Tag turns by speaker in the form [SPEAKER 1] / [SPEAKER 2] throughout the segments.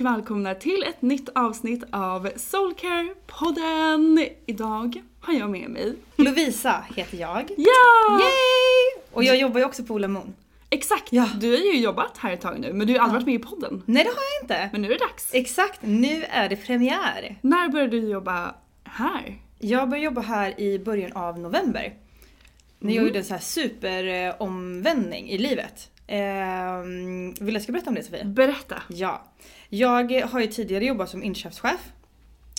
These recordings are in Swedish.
[SPEAKER 1] Och välkomna till ett nytt avsnitt av Soulcare-podden. Idag har jag med mig
[SPEAKER 2] Lovisa heter jag.
[SPEAKER 1] Ja!
[SPEAKER 2] Yay! Och jag jobbar ju också på Ola Moon.
[SPEAKER 1] Exakt!
[SPEAKER 2] Ja.
[SPEAKER 1] Du har ju jobbat här ett tag nu men du har aldrig varit med i podden.
[SPEAKER 2] Nej det har jag inte.
[SPEAKER 1] Men nu är det dags.
[SPEAKER 2] Exakt, nu är det premiär.
[SPEAKER 1] När började du jobba här?
[SPEAKER 2] Jag började jobba här i början av november. När jag
[SPEAKER 1] Mm.
[SPEAKER 2] gjorde en så här superomvändning i livet. Ehm, vill jag ska berätta om det Sofia?
[SPEAKER 1] Berätta.
[SPEAKER 2] Ja. Jag har ju tidigare jobbat som inköpschef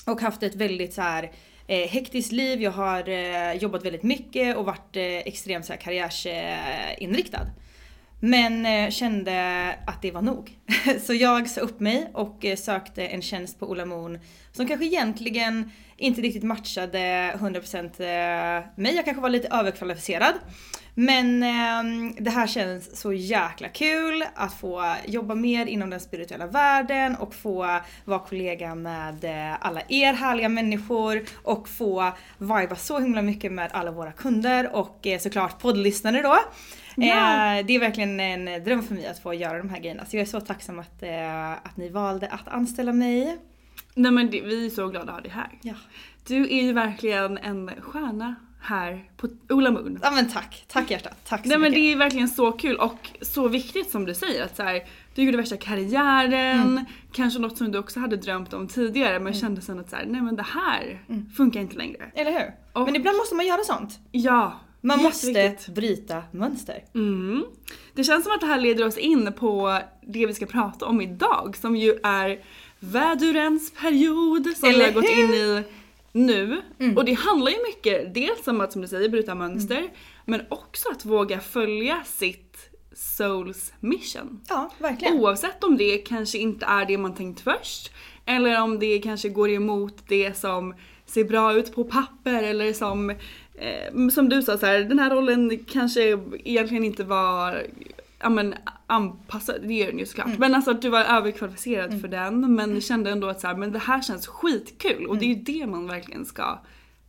[SPEAKER 2] och haft ett väldigt så här eh, hektiskt liv. Jag har eh, jobbat väldigt mycket och varit eh, extremt så här karriärsinriktad. Men eh, kände att det var nog. Så jag sa upp mig och eh, sökte en tjänst på Ola Moon som kanske egentligen inte riktigt matchade 100% eh, mig. Jag kanske var lite överkvalificerad. Men eh, det här känns så jäkla kul att få jobba mer inom den spirituella världen och få vara kollega med eh, alla er härliga människor och få viba så himla mycket med alla våra kunder och eh, såklart poddlyssnare då.
[SPEAKER 1] Ja.
[SPEAKER 2] Eh, det är verkligen en dröm för mig att få göra de här grejerna så jag är så tacksam att, eh, att ni valde att anställa mig.
[SPEAKER 1] Nej men det, vi är så glada att ha dig här.
[SPEAKER 2] Ja.
[SPEAKER 1] Du är ju verkligen en stjärna här på Ola Moon.
[SPEAKER 2] ja men tack, tack hjärtat. Tack så
[SPEAKER 1] Nej men
[SPEAKER 2] mycket.
[SPEAKER 1] det är verkligen så kul och så viktigt som du säger att så här, du gjorde värsta karriären,
[SPEAKER 2] Mm.
[SPEAKER 1] kanske något som du också hade drömt om tidigare men kände sen att så här, nej men det här funkar inte längre.
[SPEAKER 2] Eller hur?
[SPEAKER 1] Och-
[SPEAKER 2] Men ibland måste man göra sånt.
[SPEAKER 1] Ja,
[SPEAKER 2] Man måste bryta mönster.
[SPEAKER 1] Mm. Det känns som att det här leder oss in på det vi ska prata om idag som ju är vädurens period som vi
[SPEAKER 2] Eller
[SPEAKER 1] har gått
[SPEAKER 2] hur?
[SPEAKER 1] in i nu.
[SPEAKER 2] Mm.
[SPEAKER 1] Och det handlar ju mycket dels om att som du säger bryta mönster men också att våga följa sitt souls mission.
[SPEAKER 2] Ja, verkligen.
[SPEAKER 1] Oavsett om det kanske inte är det man tänkt först eller om det kanske går emot det som ser bra ut på papper eller som, eh, som du sa så här, den här rollen kanske egentligen inte var ja, men, anpassad, det är den ju såklart. Men alltså att du var överkvalificerad för den men kände ändå att så här, men det här känns skitkul och det är ju det man verkligen ska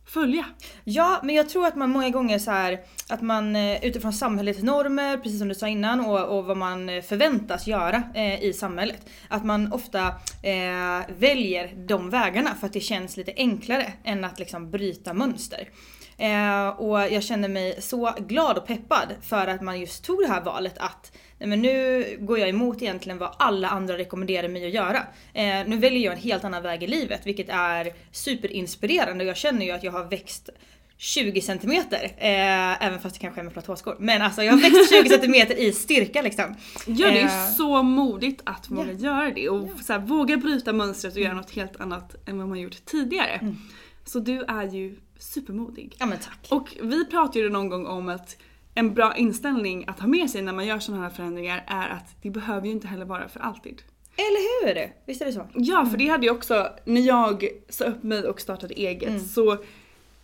[SPEAKER 1] följa.
[SPEAKER 2] Ja, men jag tror att man många gånger så här att man eh, utifrån samhällets normer, precis som du sa innan, och, och vad man eh, förväntas göra eh, i samhället. Att man ofta eh, väljer de vägarna för att det känns lite enklare än att liksom bryta mönster. Eh, och jag känner mig så glad och peppad för att man just tog det här valet att nej men nu går jag emot egentligen vad alla andra rekommenderar mig att göra. Eh, nu väljer jag en helt annan väg i livet vilket är superinspirerande och jag känner ju att jag har växt 20 centimeter. Eh, även fast det kanske är med platåskor. Men alltså jag har växt 20 centimeter i styrka liksom.
[SPEAKER 1] Ja det är
[SPEAKER 2] Eh,
[SPEAKER 1] så modigt att våga
[SPEAKER 2] Ja.
[SPEAKER 1] göra det och så här, våga bryta mönstret och göra något helt annat än vad man gjort tidigare. Så du är ju supermodig.
[SPEAKER 2] Ja men tack.
[SPEAKER 1] Och vi pratade ju någon gång om att en bra inställning att ha med sig när man gör sådana här förändringar är att det behöver ju inte heller vara för alltid.
[SPEAKER 2] Eller hur? Visst är det så?
[SPEAKER 1] Ja för det hade jag också, när jag sa upp mig och startade eget
[SPEAKER 2] Mm.
[SPEAKER 1] så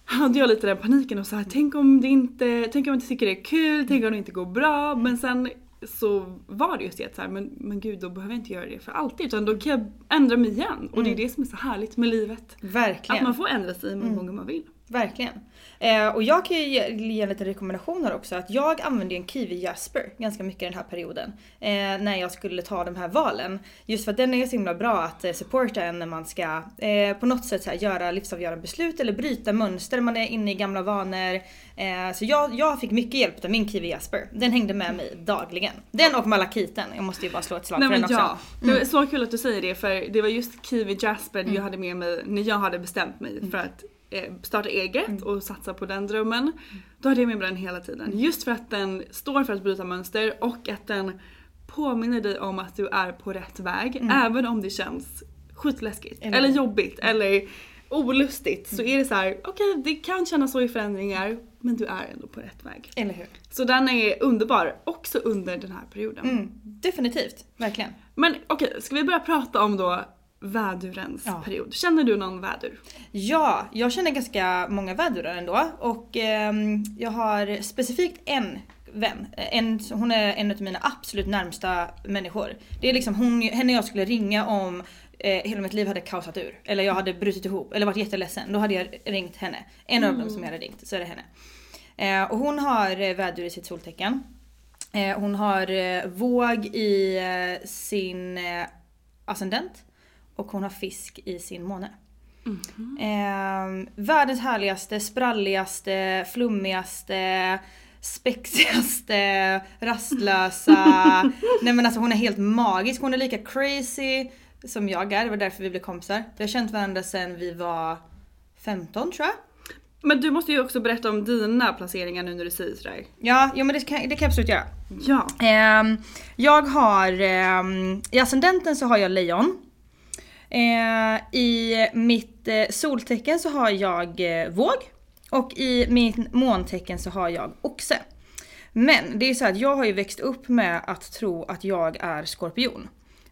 [SPEAKER 1] hade jag lite den paniken och så här, tänk om det inte, tänk om jag inte tycker det är kul, tänk om det inte går bra. Men sen så var det just det att så här, men, men gud då behöver jag inte göra det för alltid utan då kan jag ändra mig igen. Och det är det som är så härligt med livet.
[SPEAKER 2] Verkligen.
[SPEAKER 1] Att man får ändra sig hur många gånger man vill.
[SPEAKER 2] Verkligen. Eh, och jag kan ju ge, ge lite rekommendationer också. Att jag använde ju en Kiwi Jasper ganska mycket den här perioden. Eh, när jag skulle ta de här valen. Just för att den är så himla bra att eh, supporta en när man ska eh, på något sätt här, göra livsavgörande beslut eller bryta mönster. Man är inne i gamla vanor. Eh, så jag, jag fick mycket hjälp av min Kiwi Jasper. Den hängde med mig dagligen. Den och malakiten. Jag måste ju bara slå ett slag
[SPEAKER 1] Nej
[SPEAKER 2] för den också.
[SPEAKER 1] ja, det var så kul att du säger det för det var just Kiwi Jasper
[SPEAKER 2] Mm.
[SPEAKER 1] jag hade med mig när jag hade bestämt mig för att starta eget
[SPEAKER 2] Mm.
[SPEAKER 1] och satsa på den drömmen. Då hade jag med mig den hela tiden.
[SPEAKER 2] Mm.
[SPEAKER 1] Just för att den står för att bryta mönster och att den påminner dig om att du är på rätt väg även om det känns skitläskigt
[SPEAKER 2] Mm. Eller-
[SPEAKER 1] eller, jobbigt eller olustigt så är det så här: okej det kan kännas så i förändringar men du är ändå på rätt väg.
[SPEAKER 2] Eller hur?
[SPEAKER 1] Så den är underbar också under den här perioden.
[SPEAKER 2] Mm, definitivt. Verkligen.
[SPEAKER 1] Men okej, ska vi börja prata om då vädurens
[SPEAKER 2] Ja.
[SPEAKER 1] period? Känner du någon vädur?
[SPEAKER 2] Ja, jag känner ganska många vädurar ändå och ehm, jag har specifikt en vän. En, hon är en av mina absolut närmsta människor. Det är liksom hon, henne jag skulle ringa om eh, hela mitt liv hade kaosat ur. Eller jag hade brutit ihop eller varit jätteledsen. Då hade jag ringt henne. En av dem som jag hade ringt, så är det henne. Eh, och hon har eh, vädur i sitt soltecken. Eh, hon har eh, våg i eh, sin eh, ascendent. Och hon har fisk i sin måne. Eh, världens härligaste, spralligaste, flummigaste, spexigaste, rastlösa. Nej men alltså hon är helt magisk. Hon är lika crazy som jag är. Det var därför vi blev kompisar. Vi har känt varandra sedan vi var 15 tror jag.
[SPEAKER 1] Men du måste ju också berätta om dina placeringar nu när du säger sådär.
[SPEAKER 2] Ja, jo, men det kan, det kan jag absolut göra.
[SPEAKER 1] Ja.
[SPEAKER 2] Ehm, jag har, ehm, i ascendenten så har jag lejon. Eh, I mitt eh, soltecken så har jag eh, våg. Och i mitt måntecken så har jag oxe. Men det är så att jag har ju växt upp med att tro att jag är skorpion.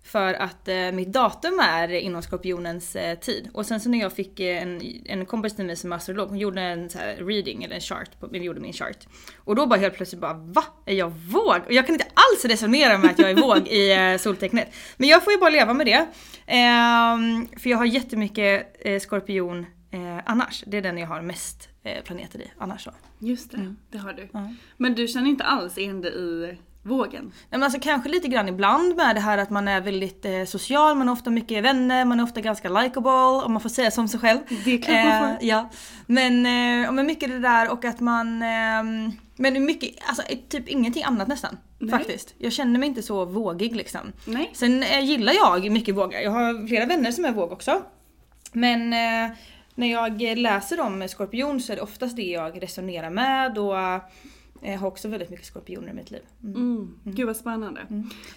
[SPEAKER 2] För att eh, mitt datum är inom skorpionens eh, tid. Och sen så när jag fick eh, en, en kompis till mig som är astrolog, hon gjorde en så här reading eller en chart, på, gjorde min chart. Och då bara helt plötsligt bara va? Är jag våg? Och jag kan inte alls resonera med att jag är våg i eh, soltecknet. Men jag får ju bara leva med det. Ehm, för jag har jättemycket eh, skorpion eh, annars. Det är den jag har mest eh, planeter i annars då.
[SPEAKER 1] Just det, det har du.
[SPEAKER 2] Mm.
[SPEAKER 1] Men du känner inte alls igen dig i vågen?
[SPEAKER 2] Nej, men alltså kanske lite grann ibland med det här att man är väldigt eh, social, man har ofta mycket vänner, man är ofta ganska likable om man får säga som sig själv.
[SPEAKER 1] Det är klart man får.
[SPEAKER 2] ja. Men, eh, men mycket det där och att man... Eh, men mycket, alltså typ ingenting annat nästan.
[SPEAKER 1] Nej.
[SPEAKER 2] Faktiskt. Jag känner mig inte så vågig liksom.
[SPEAKER 1] Nej.
[SPEAKER 2] Sen eh, gillar jag mycket vågar. Jag har flera vänner som är våg också. Men eh, när jag läser om skorpion så är det oftast det jag resonerar med och eh, jag har också väldigt mycket skorpioner i mitt liv. Mm.
[SPEAKER 1] Mm. Gud vad spännande.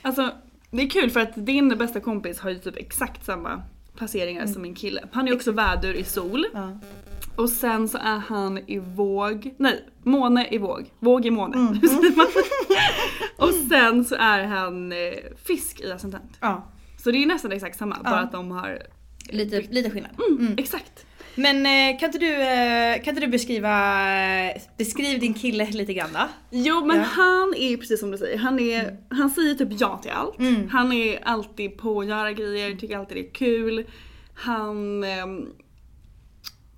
[SPEAKER 1] Alltså det är kul för att din bästa kompis har ju typ exakt samma placeringar som min kille. Han är också vädur i sol.
[SPEAKER 2] Ja.
[SPEAKER 1] Och sen så är han i våg, nej måne i våg, våg i måne.
[SPEAKER 2] Mm.
[SPEAKER 1] Och sen så är han eh, fisk i ascendent.
[SPEAKER 2] ja.
[SPEAKER 1] Så det är nästan exakt samma, bara
[SPEAKER 2] Ja.
[SPEAKER 1] att de har...
[SPEAKER 2] Lite, lite skillnad.
[SPEAKER 1] Mm, Exakt.
[SPEAKER 2] Men eh, kan inte du, eh, kan inte du beskriva, beskriv din kille lite grann då?
[SPEAKER 1] Jo men
[SPEAKER 2] Ja.
[SPEAKER 1] han är precis som du säger, han, är, han säger typ ja till allt.
[SPEAKER 2] Mm.
[SPEAKER 1] Han är alltid på att göra grejer, tycker alltid det är kul. Han... ehm,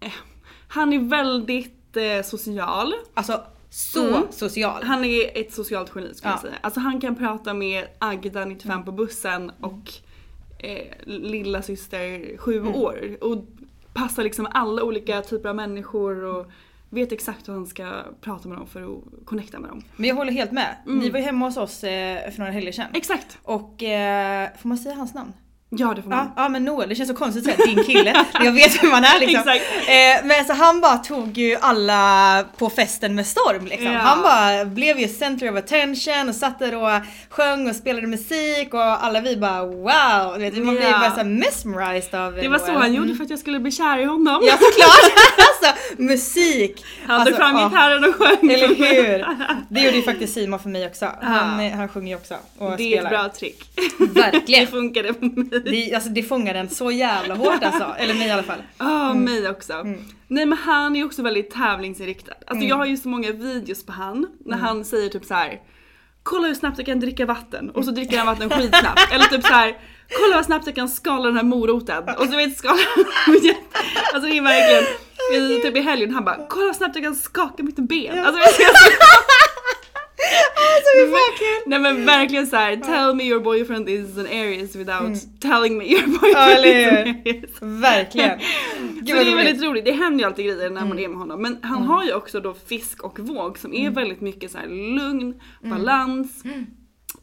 [SPEAKER 1] eh, han är väldigt eh, social.
[SPEAKER 2] Alltså så
[SPEAKER 1] Mm.
[SPEAKER 2] social.
[SPEAKER 1] Han är ett socialt geni skulle
[SPEAKER 2] Ja.
[SPEAKER 1] jag säga. Alltså han kan prata med Agda 95 på bussen och eh, lilla syster 7
[SPEAKER 2] Mm.
[SPEAKER 1] år. Och passar liksom alla olika typer av människor och vet exakt hur han ska prata med dem för att connecta med dem.
[SPEAKER 2] Men jag håller helt med.
[SPEAKER 1] Mm.
[SPEAKER 2] Ni var ju hemma hos oss eh, för några helger sedan.
[SPEAKER 1] Exakt!
[SPEAKER 2] Och eh, får man säga hans namn?
[SPEAKER 1] Ja det får man.
[SPEAKER 2] Ja, ja men Noel, det känns så konstigt att säga din kille. jag vet hur man är liksom.
[SPEAKER 1] Exakt.
[SPEAKER 2] Eh, men så han bara tog ju alla på festen med storm liksom.
[SPEAKER 1] Ja.
[SPEAKER 2] Han bara blev ju center of attention och satt där och sjöng och spelade musik och alla vi bara wow. Vet, man blir
[SPEAKER 1] Ja.
[SPEAKER 2] bara så mesmerized av
[SPEAKER 1] Det var så
[SPEAKER 2] Noel.
[SPEAKER 1] han gjorde för att jag skulle bli kär i honom.
[SPEAKER 2] Ja såklart! alltså musik!
[SPEAKER 1] Han
[SPEAKER 2] alltså,
[SPEAKER 1] tog fram
[SPEAKER 2] ja.
[SPEAKER 1] gitarren och sjöng.
[SPEAKER 2] Eller hur? Det gjorde ju faktiskt Simon för mig också. Han,
[SPEAKER 1] Ja.
[SPEAKER 2] eh, han sjunger ju också och
[SPEAKER 1] Det är
[SPEAKER 2] spelar.
[SPEAKER 1] ett bra trick.
[SPEAKER 2] Verkligen.
[SPEAKER 1] Det funkade på mig.
[SPEAKER 2] Det, alltså, det fångar den så jävla hårt alltså. Eller mig i alla fall.
[SPEAKER 1] Ja, mig också.
[SPEAKER 2] Mm.
[SPEAKER 1] Nej men han är också väldigt tävlingsinriktad. Alltså jag har ju så många videos på han när
[SPEAKER 2] Mm.
[SPEAKER 1] han säger typ så här. Kolla hur snabbt jag kan dricka vatten och så dricker han vatten skitsnabbt. Eller typ så här. Kolla vad snabbt jag kan skala den här moroten. Och så vet skala Alltså det är verkligen, typ i helgen han bara kolla vad snabbt jag kan skaka mitt ben. Alltså, du,
[SPEAKER 2] Alltså verkligen.
[SPEAKER 1] Nej men verkligen så här. tell me your boyfriend is an Aries without telling me your boyfriend
[SPEAKER 2] Mm. Ja,
[SPEAKER 1] is an? Aries.
[SPEAKER 2] Verkligen.
[SPEAKER 1] Så det är väldigt roligt, det händer ju alltid grejer när man
[SPEAKER 2] Mm.
[SPEAKER 1] är med honom. Men han har ju också då fisk och våg som är väldigt mycket så här lugn,
[SPEAKER 2] Mm.
[SPEAKER 1] balans.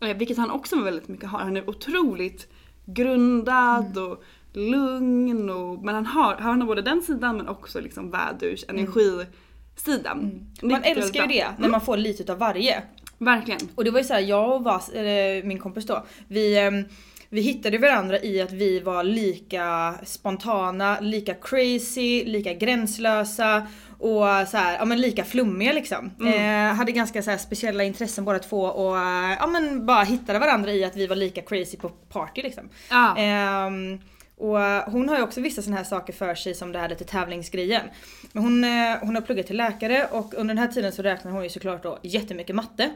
[SPEAKER 1] Eh, Vilket han också väldigt mycket har. Han är otroligt grundad
[SPEAKER 2] Mm.
[SPEAKER 1] och lugn och, men han har, han har både den sidan men också liksom vädurs, energisidan.
[SPEAKER 2] Mm. Man älskar ju det när man får lite utav varje.
[SPEAKER 1] Verkligen.
[SPEAKER 2] Och det var ju såhär, jag och Vas, eller min kompis då, vi, ehm, vi hittade varandra i att vi var lika spontana, lika crazy, lika gränslösa och så här, ja men lika flummiga liksom. Eh, hade ganska så speciella intressen båda två och eh, ja men bara hittade varandra i att vi var lika crazy på party liksom.
[SPEAKER 1] Ja.
[SPEAKER 2] Ehm, och eh, hon har ju också vissa sådana här saker för sig som det här lite tävlingsgrejen. Men hon, eh, hon har pluggat till läkare och under den här tiden så räknar hon ju såklart då jättemycket matte.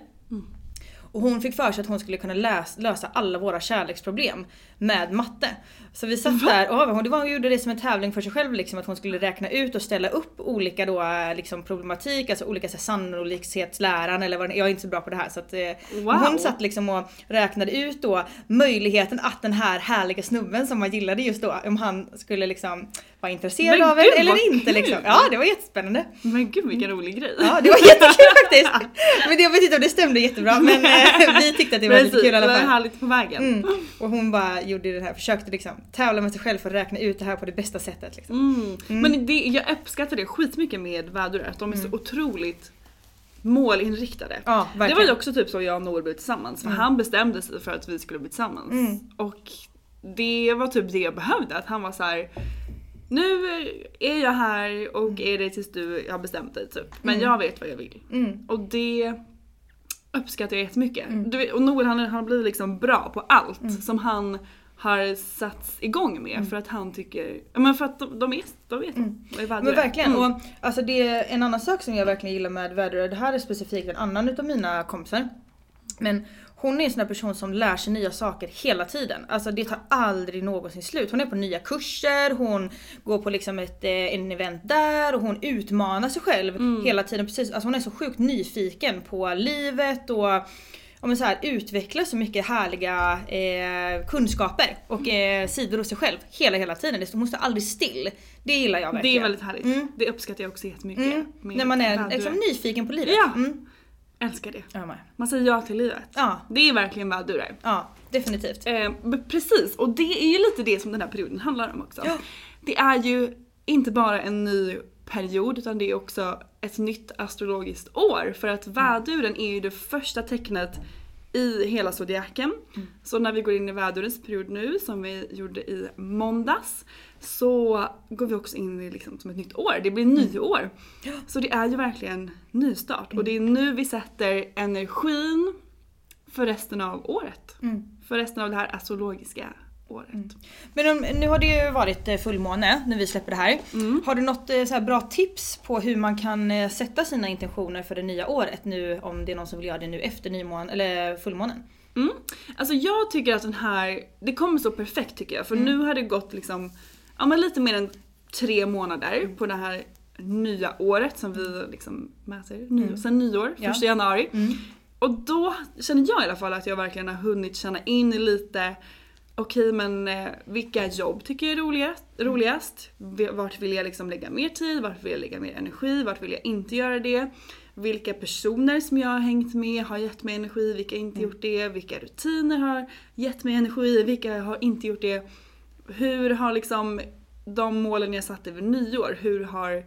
[SPEAKER 2] Och hon fick för sig att hon skulle kunna läs, lösa alla våra kärleksproblem med matte. Så vi satt där och hon, det var, hon gjorde det som en tävling för sig själv liksom att hon skulle räkna ut och ställa upp olika då eh, liksom problematik, alltså olika så här, sannolikhetsläran eller vad Jag är inte så bra på det här så att eh,
[SPEAKER 1] Wow.
[SPEAKER 2] hon satt liksom och räknade ut då möjligheten att den här härliga snubben som man gillade just då, om han skulle liksom vara intresserad
[SPEAKER 1] Men
[SPEAKER 2] av en
[SPEAKER 1] gud,
[SPEAKER 2] eller
[SPEAKER 1] vad
[SPEAKER 2] inte
[SPEAKER 1] kul.
[SPEAKER 2] liksom. Ja det var jättespännande.
[SPEAKER 1] Men gud vilken rolig grej.
[SPEAKER 2] Ja det var jättekul faktiskt. Men det, jag vet inte om det stämde jättebra men eh, vi tyckte att det var lite kul i alla
[SPEAKER 1] det var
[SPEAKER 2] fall.
[SPEAKER 1] härligt på vägen.
[SPEAKER 2] Mm. Och hon bara gjorde det här, försökte liksom tävla med sig själv för att räkna ut det här på det bästa sättet. Liksom.
[SPEAKER 1] Mm. Men det, jag uppskattar det skitmycket med vädurar, att de är så otroligt målinriktade.
[SPEAKER 2] Ja,
[SPEAKER 1] det var ju också typ så jag och Noel blev tillsammans för han bestämde sig för att vi skulle bli tillsammans.
[SPEAKER 2] Mm.
[SPEAKER 1] Och det var typ det jag behövde, att han var så här. Nu är jag här och är det tills du har bestämt dig typ. Men jag vet vad jag vill.
[SPEAKER 2] Mm.
[SPEAKER 1] Och det uppskattar jag jättemycket. Du vet, och Noel han, han blivit liksom bra på allt
[SPEAKER 2] Mm.
[SPEAKER 1] som han har satts igång med för att han tycker, men för att de, de, är, de vet vad är.
[SPEAKER 2] Mm. Men verkligen.
[SPEAKER 1] Mm.
[SPEAKER 2] Och alltså det är en annan sak som jag verkligen gillar med väder, det här är specifikt en annan utav mina kompisar. Men hon är en sån här person som lär sig nya saker hela tiden. Alltså det tar aldrig någonsin slut. Hon är på nya kurser, hon går på liksom ett eh, en event där och hon utmanar sig själv
[SPEAKER 1] Mm.
[SPEAKER 2] hela tiden. Precis, alltså hon är så sjukt nyfiken på livet och om man så här, utveckla så mycket härliga eh, kunskaper och eh, sidor hos sig själv hela hela tiden. Det- står aldrig still. Det gillar jag
[SPEAKER 1] Det
[SPEAKER 2] verkligen.
[SPEAKER 1] är väldigt härligt.
[SPEAKER 2] Mm.
[SPEAKER 1] Det uppskattar jag också jättemycket.
[SPEAKER 2] Mm. När man är liksom nyfiken på livet.
[SPEAKER 1] Ja.
[SPEAKER 2] Mm.
[SPEAKER 1] Älskar det.
[SPEAKER 2] Jag med.
[SPEAKER 1] Man säger ja till livet.
[SPEAKER 2] Ja,
[SPEAKER 1] Det är verkligen vädurar.
[SPEAKER 2] ja, definitivt.
[SPEAKER 1] Eh, precis, och det är ju lite det som den här perioden handlar om också.
[SPEAKER 2] Ja.
[SPEAKER 1] Det är ju inte bara en ny period utan det är också ett nytt astrologiskt år. För att väduren är ju det första tecknet i hela zodiaken. Så när vi går in i vädurens period nu som vi gjorde i måndags så går vi också in i liksom som ett nytt år. Det blir nyår. Så det är ju verkligen nystart och det är nu vi sätter energin för resten av året.
[SPEAKER 2] Mm.
[SPEAKER 1] För resten av det här astrologiska året.
[SPEAKER 2] Men om, nu har det ju varit eh, fullmåne när vi släpper det här. Har du något eh, så bra tips på hur man kan eh, sätta sina intentioner för det nya året nu om det är någon som vill göra det nu efter nymånen eller fullmånen?
[SPEAKER 1] Mm. Alltså jag tycker att den här, det kommer så perfekt tycker jag för nu har det gått liksom, ja men lite mer än tre månader på det här nya året som vi liksom mäter, ny, sen nyår,
[SPEAKER 2] Ja.
[SPEAKER 1] första januari.
[SPEAKER 2] Mm.
[SPEAKER 1] Och då känner jag i alla fall att jag verkligen har hunnit känna in lite okej men eh, vilka jobb tycker jag är roligast? roligast? Vart vill jag liksom lägga mer tid? Vart vill jag lägga mer energi? Vart vill jag inte göra det? Vilka personer som jag har hängt med har gett mig energi, vilka har inte gjort det? Vilka rutiner har gett mig energi, vilka har inte gjort det? Hur har liksom de målen jag satte vid nyår, hur har,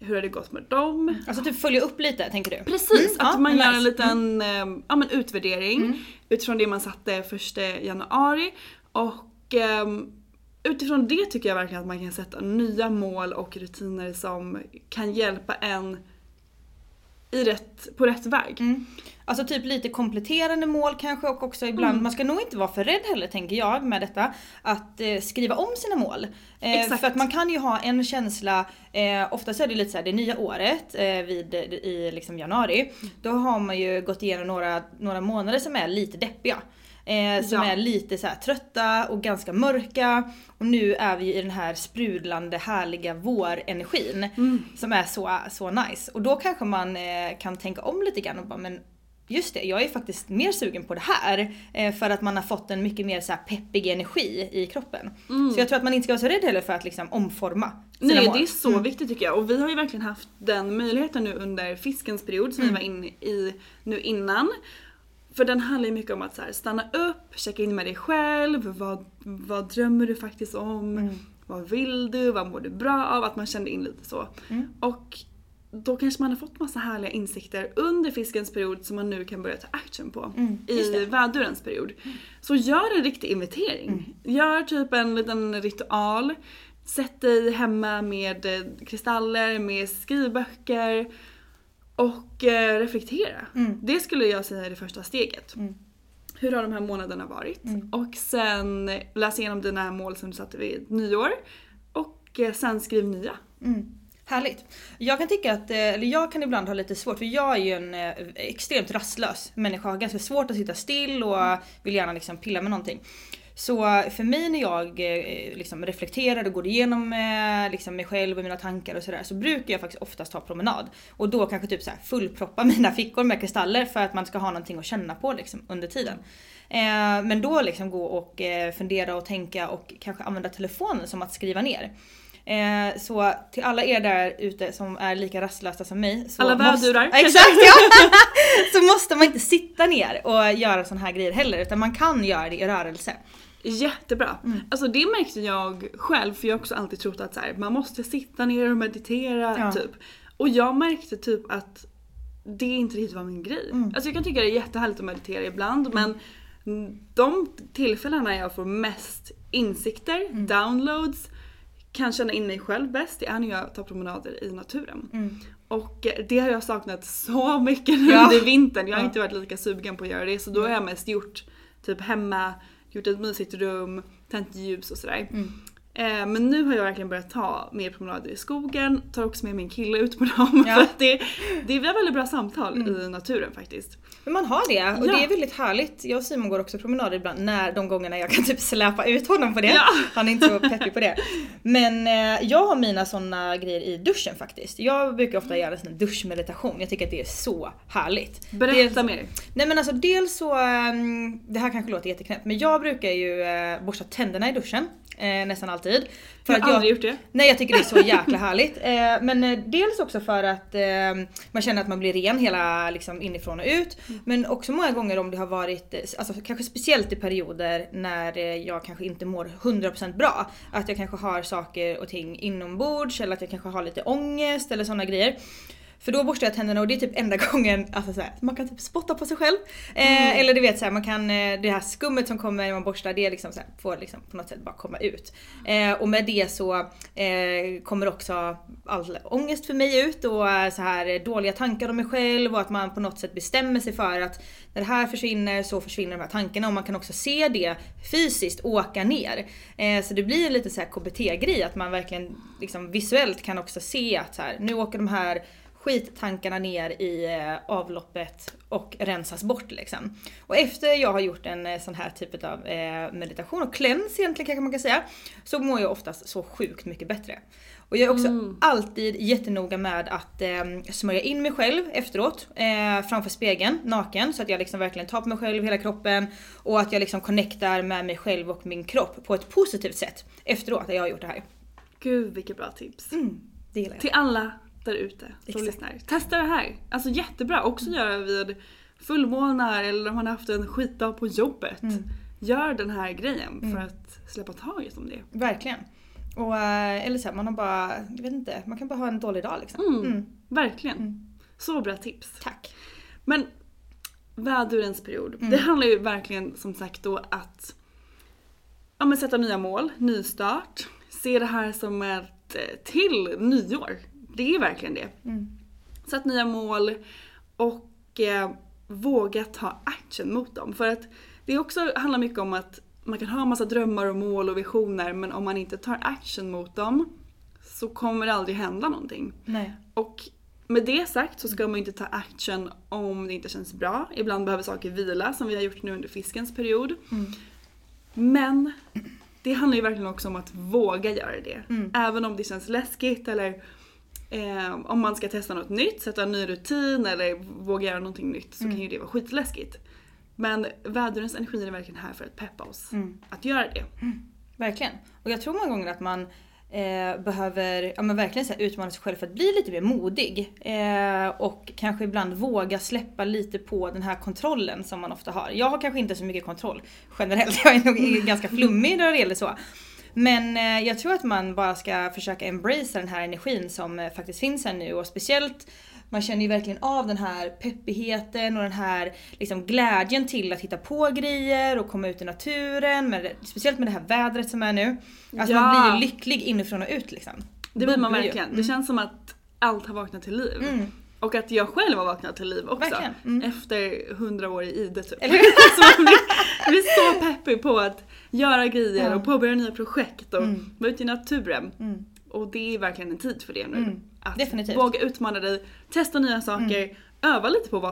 [SPEAKER 1] hur har det gått med dem?
[SPEAKER 2] Alltså typ följa upp lite tänker du?
[SPEAKER 1] Precis,
[SPEAKER 2] Mm,
[SPEAKER 1] att
[SPEAKER 2] ja,
[SPEAKER 1] man
[SPEAKER 2] nice.
[SPEAKER 1] gör en liten eh, ja, men utvärdering utifrån det man satte första januari. Och ehm, utifrån det tycker jag verkligen att man kan sätta nya mål och rutiner som kan hjälpa en i rätt, på rätt väg.
[SPEAKER 2] Alltså typ lite kompletterande mål kanske och också ibland,
[SPEAKER 1] Mm.
[SPEAKER 2] man ska nog inte vara för rädd heller tänker jag med detta, att eh, skriva om sina mål. Eh,
[SPEAKER 1] Exakt.
[SPEAKER 2] för att man kan ju ha en känsla, eh, oftast är det lite så här, det nya året eh, vid, i liksom januari, då har man ju gått igenom några, några månader som är lite deppiga. Eh, som
[SPEAKER 1] Ja.
[SPEAKER 2] är lite så här trötta och ganska mörka. Och nu är vi ju i den här sprudlande härliga vårenergin. Som är så, så nice. Och då kanske man eh, kan tänka om lite grann och bara men Just det, jag är faktiskt mer sugen på det här. Eh, för att man har fått en mycket mer så peppig energi i kroppen. Så jag tror att man inte ska vara så rädd heller för att liksom omforma sina
[SPEAKER 1] Nej
[SPEAKER 2] mål.
[SPEAKER 1] det är så viktigt tycker jag och vi har ju verkligen haft den möjligheten nu under fiskens period som vi var inne i nu innan. För den handlar ju mycket om att så här, stanna upp, checka in med dig själv, vad, vad drömmer du faktiskt om? Vad vill du? Vad mår du bra av? Att man kände in lite så. Och då kanske man har fått massa härliga insikter under fiskens period som man nu kan börja ta action på i vädurens period. Så gör en riktig inventering. Gör typ en liten ritual. Sätt dig hemma med eh, kristaller, med skrivböcker och eh, reflektera. Det skulle jag säga är det första steget. Hur har de här månaderna varit? Och sen läs igenom dina mål som du satte vid nyår. Och eh, sen skriv nya.
[SPEAKER 2] Härligt. Jag kan tycka att, eh, eller jag kan ibland ha lite svårt för jag är ju en extremt rastlös människa. Har ganska svårt att sitta still och vill gärna liksom pilla med någonting. Så för mig när jag eh, liksom reflekterar och går igenom eh, liksom mig själv och mina tankar och sådär så brukar jag faktiskt oftast ta promenad. Och då kanske typ så här fullproppa mina fickor med kristaller för att man ska ha någonting att känna på liksom under tiden. Eh, men då liksom gå och fundera och tänka och kanske använda telefonen som att skriva ner. Eh, så till alla er där ute som är lika rastlösa som mig. Så
[SPEAKER 1] Alla
[SPEAKER 2] måste-
[SPEAKER 1] vädurar.
[SPEAKER 2] Exakt ja! så måste man inte sitta ner och göra sån här grejer heller utan man kan göra det i rörelse.
[SPEAKER 1] Jättebra.
[SPEAKER 2] Mm.
[SPEAKER 1] Alltså det märkte jag själv för jag har också alltid trott att så här, man måste sitta ner och meditera
[SPEAKER 2] Ja.
[SPEAKER 1] typ. Och jag märkte typ att det inte riktigt var min grej.
[SPEAKER 2] Mm.
[SPEAKER 1] Alltså jag kan tycka det är jättehärligt att meditera ibland men de tillfällena jag får mest insikter,
[SPEAKER 2] Mm.
[SPEAKER 1] downloads, kan känna in mig själv bäst det är när jag tar promenader i naturen. Och eh, det har jag saknat så mycket nu
[SPEAKER 2] Mm. Ja.
[SPEAKER 1] under vintern. Jag har
[SPEAKER 2] Ja.
[SPEAKER 1] inte varit lika sugen på att göra det så då har jag mest gjort typ hemma, gjort ett mysigt rum, tänt ljus och sådär.
[SPEAKER 2] Mm.
[SPEAKER 1] Eh, men nu har jag verkligen börjat ta mer promenader i skogen, tar också med min kille ut på dem.
[SPEAKER 2] Ja.
[SPEAKER 1] För det, det är väldigt bra samtal i naturen faktiskt.
[SPEAKER 2] Men man har det och
[SPEAKER 1] Ja.
[SPEAKER 2] det är väldigt härligt. Jag och Simon går också promenader ibland när de gångerna jag kan typ släpa ut honom på det.
[SPEAKER 1] Ja.
[SPEAKER 2] Han är inte så peppig på det. Men eh, jag har mina såna grejer i duschen faktiskt. Jag brukar ofta göra sån duschmeditation. Jag tycker att det är så härligt.
[SPEAKER 1] Berätta
[SPEAKER 2] Dels-
[SPEAKER 1] mer.
[SPEAKER 2] Nej men alltså dels så, ehm, det här kanske låter jätteknäppt men jag brukar ju eh, borsta tänderna i duschen. Eh, nästan alltid.
[SPEAKER 1] Jag
[SPEAKER 2] att
[SPEAKER 1] har aldrig gjort det.
[SPEAKER 2] Nej jag tycker det är så jäkla härligt. Eh, men eh, dels också för att eh, man känner att man blir ren hela liksom, inifrån och ut. Men också många gånger om det har varit, eh, alltså kanske speciellt i perioder när eh, jag kanske inte mår 100% bra. Att jag kanske har saker och ting inombords eller att jag kanske har lite ångest eller sådana grejer. För då borstar jag tänderna och det är typ enda gången alltså så här, man kan typ spotta på sig själv. Eh, eller du vet så här, man kan, eh, det här skummet som kommer när man borstar det liksom så här, får liksom på något sätt bara komma ut. Eh, och med det så eh, kommer också all ångest för mig ut och eh, så här dåliga tankar om mig själv och att man på något sätt bestämmer sig för att när det här försvinner så försvinner de här tankarna och man kan också se det fysiskt åka ner. Eh, så det blir lite så här KBT-grej att man verkligen liksom visuellt kan också se att så här, nu åker de här skittankarna ner i eh, avloppet och rensas bort liksom. Och efter jag har gjort en eh, sån här typ av eh, meditation och cleanse egentligen kanske man kan säga, så mår jag oftast så sjukt mycket bättre. Och jag är också mm. alltid jättenoga med att eh, smörja in mig själv efteråt eh, framför spegeln naken så att jag liksom verkligen tar på mig själv hela kroppen och att jag liksom connectar med mig själv och min kropp på ett positivt sätt efteråt att jag har gjort det här.
[SPEAKER 1] Gud vilket bra tips.
[SPEAKER 2] Mm, det gillar jag.
[SPEAKER 1] Till alla där ute som lyssnar. Testa det här. Alltså jättebra. Också mm. göra vid fullmånar eller om man har haft en skitdag på jobbet. Mm. Gör den här grejen för mm. att släppa taget om det.
[SPEAKER 2] Verkligen. Och, eh, eller så här, man har bara, jag vet inte, man kan bara ha en dålig dag liksom.
[SPEAKER 1] Mm, mm. Verkligen. Mm. Så bra tips.
[SPEAKER 2] Tack.
[SPEAKER 1] Men vädurens period. Det handlar ju verkligen som sagt då att ja, men sätta nya mål, nystart. Se det här som ett eh, till nyår. Det är verkligen det. Mm. Sätt nya mål och eh, våga ta action mot dem. För att det också handlar mycket om att man kan ha massa drömmar och mål och visioner men om man inte tar action mot dem så kommer det aldrig hända någonting.
[SPEAKER 2] Nej.
[SPEAKER 1] Och med det sagt så ska man inte ta action om det inte känns bra. Ibland behöver saker vila som vi har gjort nu under fiskens period. Mm. Men det handlar ju verkligen också om att våga göra det. Mm. Även om det känns läskigt eller eh, om man ska testa något nytt, sätta en ny rutin eller våga göra någonting nytt så mm. kan ju det vara skitläskigt. Men vädrens energi är verkligen här för att peppa oss mm. att göra det.
[SPEAKER 2] Mm. Verkligen. Och jag tror många gånger att man eh, behöver ja, men verkligen så utmana sig själv för att bli lite mer modig. Eh, och kanske ibland våga släppa lite på den här kontrollen som man ofta har. Jag har kanske inte så mycket kontroll generellt. Jag är nog ganska flummig när det gäller så. Men eh, jag tror att man bara ska försöka embracea den här energin som eh, faktiskt finns här nu och speciellt man känner ju verkligen av den här peppigheten och den här liksom glädjen till att hitta på grejer och komma ut i naturen. Med, speciellt med det här vädret som är nu. Alltså ja. man blir ju lycklig inifrån och ut liksom.
[SPEAKER 1] Det blir man verkligen. Mm. Det känns som att allt har vaknat till liv. Mm. Och att jag själv har vaknat till liv också. Mm. Efter hundra år i ide typ. Eller så man blir, blir så peppig på att göra grejer ja. och påbörja nya projekt och mm. vara ute i naturen. Mm. Och det är verkligen en tid för det nu. Mm. Att
[SPEAKER 2] Definitivt.
[SPEAKER 1] våga utmana dig, testa nya saker, mm. öva lite på vad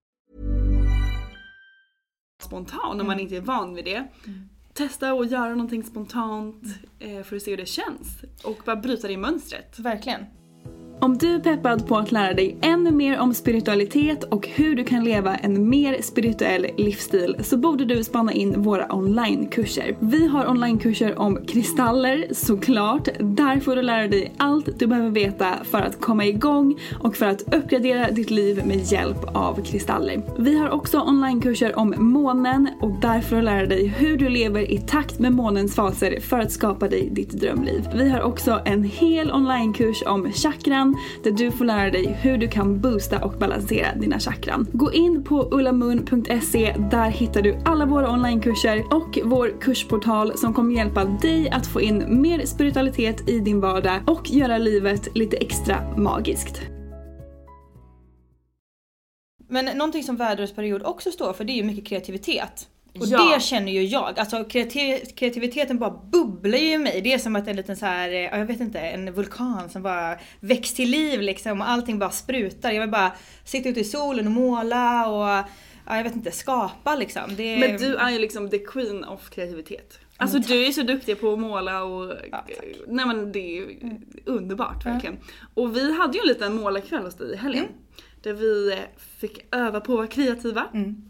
[SPEAKER 1] Spontan om man inte är van vid det. Testa att göra någonting spontant eh, för att se hur det känns. Och bara bryta det mönstret.
[SPEAKER 2] Verkligen.
[SPEAKER 1] Om du är peppad på att lära dig ännu mer om spiritualitet och hur du kan leva en mer spirituell livsstil så borde du spana in våra onlinekurser. Vi har onlinekurser om kristaller såklart. Där får du lära dig allt du behöver veta för att komma igång och för att uppgradera ditt liv med hjälp av kristaller. Vi har också onlinekurser om månen och där får du lära dig hur du lever i takt med månens faser för att skapa dig ditt drömliv. Vi har också en hel onlinekurs om chakran där du får lära dig hur du kan boosta och balansera dina chakran. Gå in på ullamoon.se, där hittar du alla våra onlinekurser och vår kursportal som kommer hjälpa dig att få in mer spiritualitet i din vardag och göra livet lite extra magiskt.
[SPEAKER 2] Men någonting som vädersperiod också står för det är ju mycket kreativitet. Och
[SPEAKER 1] Ja.
[SPEAKER 2] det känner ju jag. Alltså kreati- kreativiteten bara bubblar ju i mig. Det är som att en liten så här, eh, ja, jag vet inte, en vulkan som bara väcks till liv liksom och allting bara sprutar. Jag vill bara sitta ute i solen och måla och ja, jag vet inte, skapa liksom. Det,
[SPEAKER 1] Men du är ju liksom the queen of kreativitet. Alltså du är så duktig på att måla och... nej men det är ju underbart verkligen. Och vi hade ju en liten målarkväll hos dig i helgen. Där vi fick öva på att vara kreativa.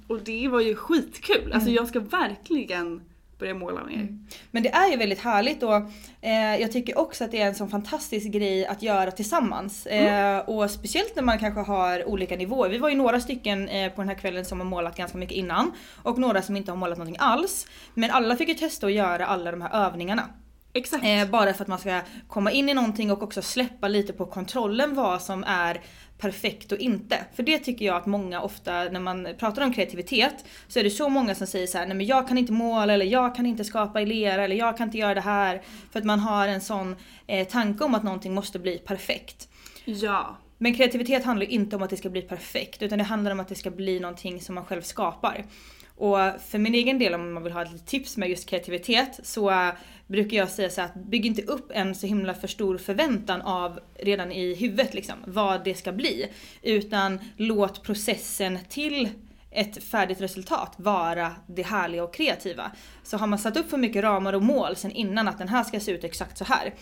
[SPEAKER 1] Och det var ju skitkul. Alltså jag ska verkligen börja måla mer.
[SPEAKER 2] Men det är ju väldigt härligt och eh, jag tycker också att det är en sån fantastisk grej att göra tillsammans. Eh, och speciellt när man kanske har olika nivåer. Vi var ju några stycken eh, på den här kvällen som har målat ganska mycket innan och några som inte har målat någonting alls. Men alla fick ju testa att göra alla de här övningarna.
[SPEAKER 1] Exakt.
[SPEAKER 2] Eh, bara för att man ska komma in i någonting och också släppa lite på kontrollen vad som är perfekt och inte. För det tycker jag att många ofta när man pratar om kreativitet så är det så många som säger så här: nej men jag kan inte måla eller jag kan inte skapa i lera eller jag kan inte göra det här. För att man har en sån eh, tanke om att någonting måste bli perfekt.
[SPEAKER 1] Ja.
[SPEAKER 2] Men kreativitet handlar inte om att det ska bli perfekt utan det handlar om att det ska bli någonting som man själv skapar. Och för min egen del om man vill ha ett tips med just kreativitet så brukar jag säga så här att bygg inte upp en så himla för stor förväntan av redan i huvudet liksom vad det ska bli. Utan låt processen till ett färdigt resultat vara det härliga och kreativa. Så har man satt upp för mycket ramar och mål sen innan att den här ska se ut exakt så här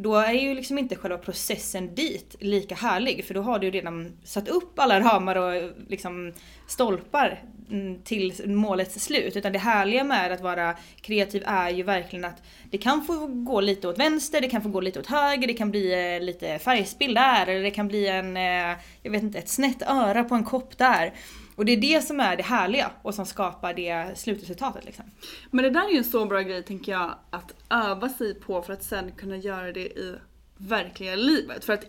[SPEAKER 2] då är ju liksom inte själva processen dit lika härlig för då har du ju redan satt upp alla ramar och liksom stolpar mm, till målets slut. Utan det härliga med att vara kreativ är ju verkligen att det kan få gå lite åt vänster, det kan få gå lite åt höger, det kan bli eh, lite färgspill där eller det kan bli en, eh, jag vet inte, ett snett öra på en kopp där. Och det är det som är det härliga och som skapar det slutresultatet liksom.
[SPEAKER 1] Men det där är ju en så bra grej tänker jag att öva sig på för att sen kunna göra det i verkliga livet. För att,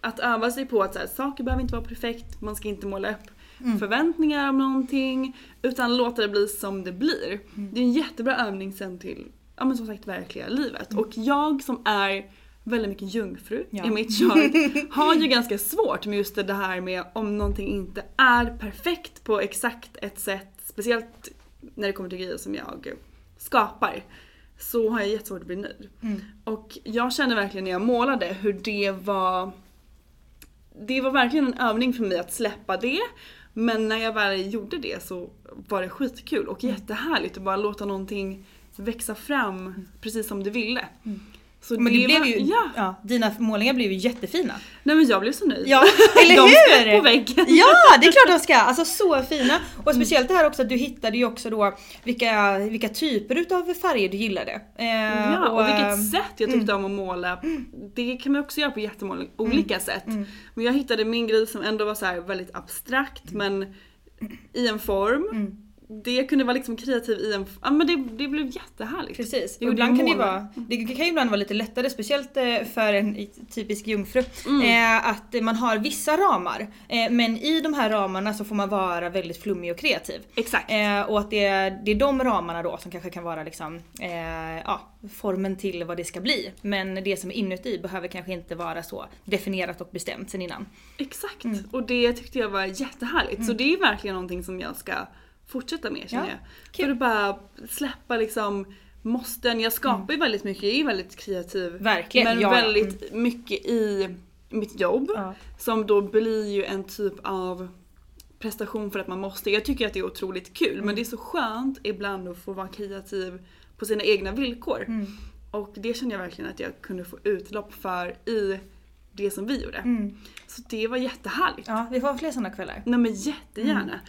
[SPEAKER 1] att öva sig på att så här, saker behöver inte vara perfekt, man ska inte måla upp förväntningar om någonting utan låta det bli som det blir. Det är en jättebra övning sen till, ja men som sagt verkliga livet. Och jag som är väldigt mycket jungfru
[SPEAKER 2] Ja.
[SPEAKER 1] i mitt jag har ju ganska svårt med just det här med om någonting inte är perfekt på exakt ett sätt, speciellt när det kommer till grejer som jag skapar, så har jag jättesvårt att bli nöjd. Och jag kände verkligen när jag målade hur det var det var verkligen en övning för mig att släppa det. Men när jag väl gjorde det så var det skitkul och jättehärligt att bara låta någonting växa fram precis som det ville. Så
[SPEAKER 2] Men det, blev
[SPEAKER 1] var-
[SPEAKER 2] ju,
[SPEAKER 1] Ja!
[SPEAKER 2] ja, dina målningar blev ju jättefina.
[SPEAKER 1] Nej men jag blev så nöjd.
[SPEAKER 2] Ja, eller
[SPEAKER 1] De
[SPEAKER 2] hur?
[SPEAKER 1] ska på väggen.
[SPEAKER 2] Ja, det är klart de ska! Alltså så fina. Och speciellt det här också att du hittade ju också då vilka, vilka typer utav färger du gillade. Eh,
[SPEAKER 1] Ja, och
[SPEAKER 2] eh,
[SPEAKER 1] vilket sätt jag tyckte om att måla. Det kan man också göra på jättemånga olika sätt. Men jag hittade min grej som ändå var så väldigt abstrakt men i en form. Det kunde vara liksom kreativ i en... Ja men det, det blev jättehärligt.
[SPEAKER 2] Precis, och ibland kan det, vara, det kan ju ibland vara lite lättare, speciellt eh, för en typisk jungfru,
[SPEAKER 1] Mm.
[SPEAKER 2] eh, att man har vissa ramar. Eh, men i de här ramarna så får man vara väldigt flummig och kreativ.
[SPEAKER 1] Exakt.
[SPEAKER 2] Eh, och att det, är- det är de ramarna då som kanske kan vara liksom, ja, formen till vad det ska bli. Men det som är inuti behöver kanske inte vara så definierat och bestämt sen innan.
[SPEAKER 1] Exakt.
[SPEAKER 2] Mm.
[SPEAKER 1] Och det tyckte jag var jättehärligt. Så det är verkligen någonting som jag ska fortsätta med känner
[SPEAKER 2] Ja,
[SPEAKER 1] jag.
[SPEAKER 2] kul.
[SPEAKER 1] För att bara släppa liksom måsten. Jag skapar ju väldigt mycket, jag är ju väldigt kreativ.
[SPEAKER 2] Verkligen,
[SPEAKER 1] Men
[SPEAKER 2] ja, ja.
[SPEAKER 1] väldigt mycket i mitt jobb.
[SPEAKER 2] Ja.
[SPEAKER 1] Som då blir ju en typ av prestation för att man måste. Jag tycker att det är otroligt kul
[SPEAKER 2] Mm.
[SPEAKER 1] men det är så skönt ibland att få vara kreativ på sina egna villkor.
[SPEAKER 2] Mm.
[SPEAKER 1] Och det känner jag verkligen att jag kunde få utlopp för i det som vi gjorde. Så det var jättehärligt.
[SPEAKER 2] Mm. Ja, vi får ha fler sådana kvällar.
[SPEAKER 1] Nej men jättegärna.